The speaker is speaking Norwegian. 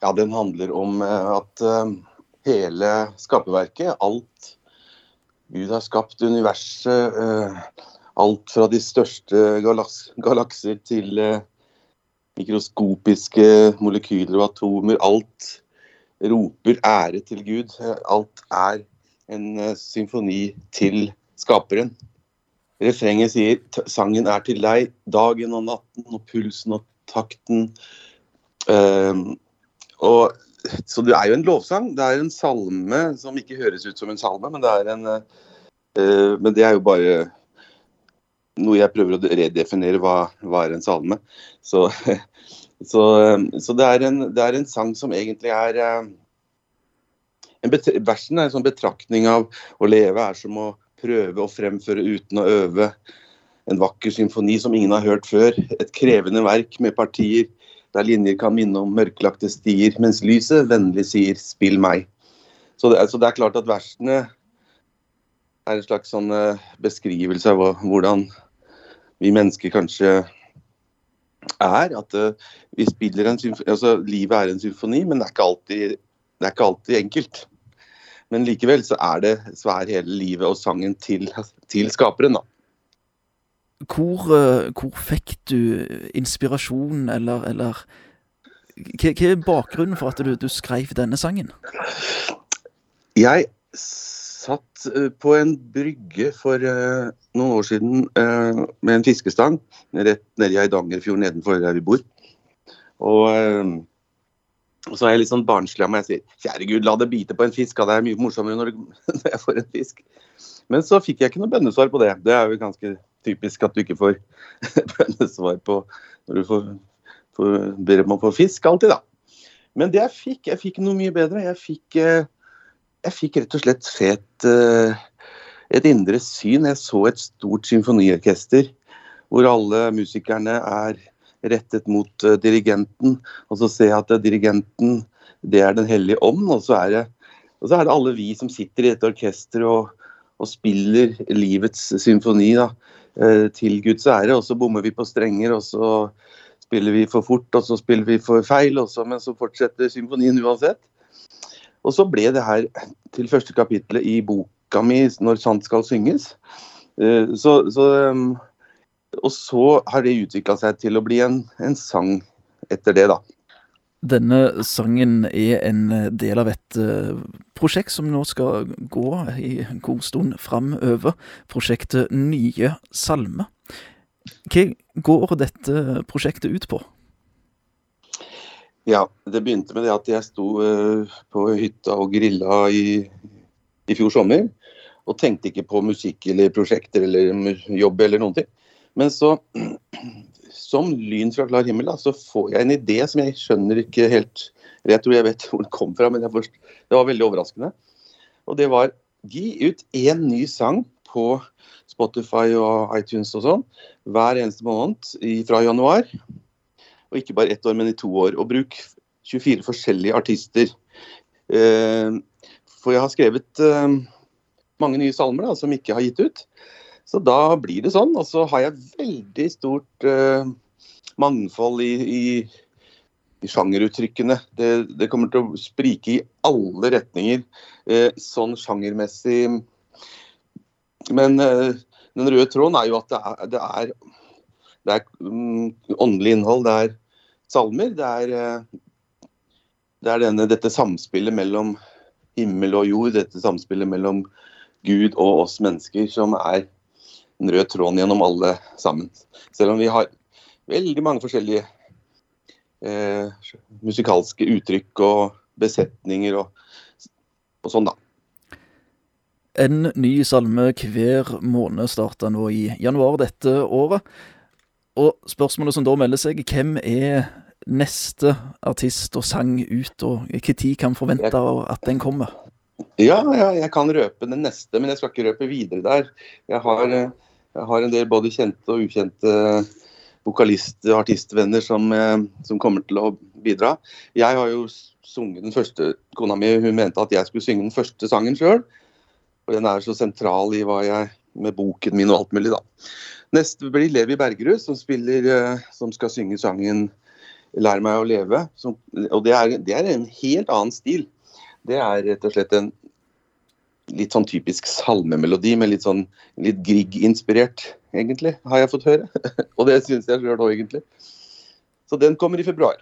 Ja, den handler om eh, at uh, hele skaperverket, alt Gud har skapt, universet, uh, alt fra de største galaks galakser til mikroskopiske molekyler og atomer, alt roper ære til Gud. Alt er en symfoni til skaperen. Refrenget sier 'sangen er til deg, dagen og natten og pulsen og takten'. Og, så det er jo en lovsang. Det er en salme som ikke høres ut som en salme, men det er, en, uh, men det er jo bare noe jeg prøver å redefinere hva, hva er en salme. Så, så, så det, er en, det, er en, sang som egentlig er en Versen er en sånn betraktning av å leve er som å prøve å fremføre uten å øve. En vakker symfoni som ingen har hørt før. Et krevende verk med partier der linjer kan minne om mørklagte stier, mens lyset vennlig sier 'spill meg'. Så det, så det er klart at versene er en slags sånn uh, beskrivelse av hvordan vi mennesker kanskje er. At uh, vi spiller en symfoni Altså, livet er en symfoni, men det er ikke alltid, det er ikke alltid enkelt. Men likevel så er det svær hele livet og sangen til, til skaperen, da. Hvor, eh, hvor, fikk du inspirasjon, eller, eller hva, hva, er bakgrunnen for at du, du skrev denne sangen? Jeg satt eh, på en brygge for uh, noen år siden uh, med en fiskestang rett nede i Eidangerfjorden nedenfor der vi bor. Og uh, og så er jeg litt sånn barnslig av meg. Jeg sier kjære gud, la det bite på en fisk. Det er mye morsommere når jeg får en fisk. Men så fikk jeg ikke noe bønnesvar på det. Det er jo ganske typisk at du ikke får bønnesvar på når du får, får, ber om å få fisk alltid, da. Men det jeg fikk, jeg fikk noe mye bedre. Jeg fikk, eh, jeg fikk rett og slett se et, et indre syn. Jeg så et stort symfoniorkester hvor alle musikerne er rettet mot uh, dirigenten. Og så ser jeg at dirigenten, det er Den hellige ånd. Og så, er det, og så er det alle vi som sitter i dette orkesteret og, og, spiller livets symfoni da, til Guds ære. Og så bommer vi på strenger, og så spiller vi for fort, og så spiller vi for feil, også, men så fortsetter symfonien uansett. Og så ble det her til første kapittelet i boka mi 'Når sant skal synges'. Så, så um, og så har det utvikla seg til å bli en, en, sang etter det, da. Denne sangen er en del av et uh, prosjekt som nå skal gå i god stund framover. Prosjektet Nye salmer. Hva går dette prosjektet ut på? Ja, det begynte med det at jeg sto uh, på hytta og grilla i, i fjor sommer. Og tenkte ikke på musikk eller prosjekter eller jobb eller noen ting. Men så, som lyn fra klar himmel, da, så får jeg en idé som jeg skjønner ikke helt Jeg tror jeg vet hvor den kom fra, men forst, det var veldig overraskende. Og det var gi ut én ny sang på Spotify og iTunes og sånn hver eneste måned fra januar. Og ikke bare ett år, men i to år. Og bruk 24 forskjellige artister. Eh, for jeg har skrevet eh, mange nye salmer da, som ikke har gitt ut. Så da blir det sånn. Og så har jeg veldig stort uh, mangfold i, i sjangeruttrykkene. Det, det, kommer til å sprike i alle retninger, eh, sånn sjangermessig. Men eh, den røde tråden er jo at det er, det er, det er um, åndelig innhold. Det er salmer. Det er, det er denne, dette samspillet mellom himmel og jord, dette samspillet mellom Gud og oss mennesker, som er den røde tråden gjennom alle sammen. Selv om vi har veldig mange forskjellige eh, musikalske uttrykk og besetninger og, og sånn, da. En ny salme hver måned starter nå i januar dette året. Og spørsmålet som da melder seg, hvem er neste artist og sang ut, og når kan forvente at den kommer? Ja, ja, jeg kan røpe den neste, men jeg skal ikke røpe videre der. Jeg har eh, jeg har en del både kjente og ukjente vokalist- og artistvenner som, eh, som, kommer til å bidra. Jeg har jo sunget den første Kona mi hun mente at jeg skulle synge den første sangen sjøl. Og den er så sentral i hva jeg med boken min og alt mulig, da. Neste blir Levi Bergerud, som, spiller, eh, som skal synge sangen 'Lær meg å leve'. Som, og det er, det er, en helt annen stil. Det er rett og slett en litt sånn typisk salmemelodi med litt sånn litt Grieg-inspirert, egentlig, har jeg fått høre. og det syns jeg sjøl òg, egentlig. Så den kommer i februar.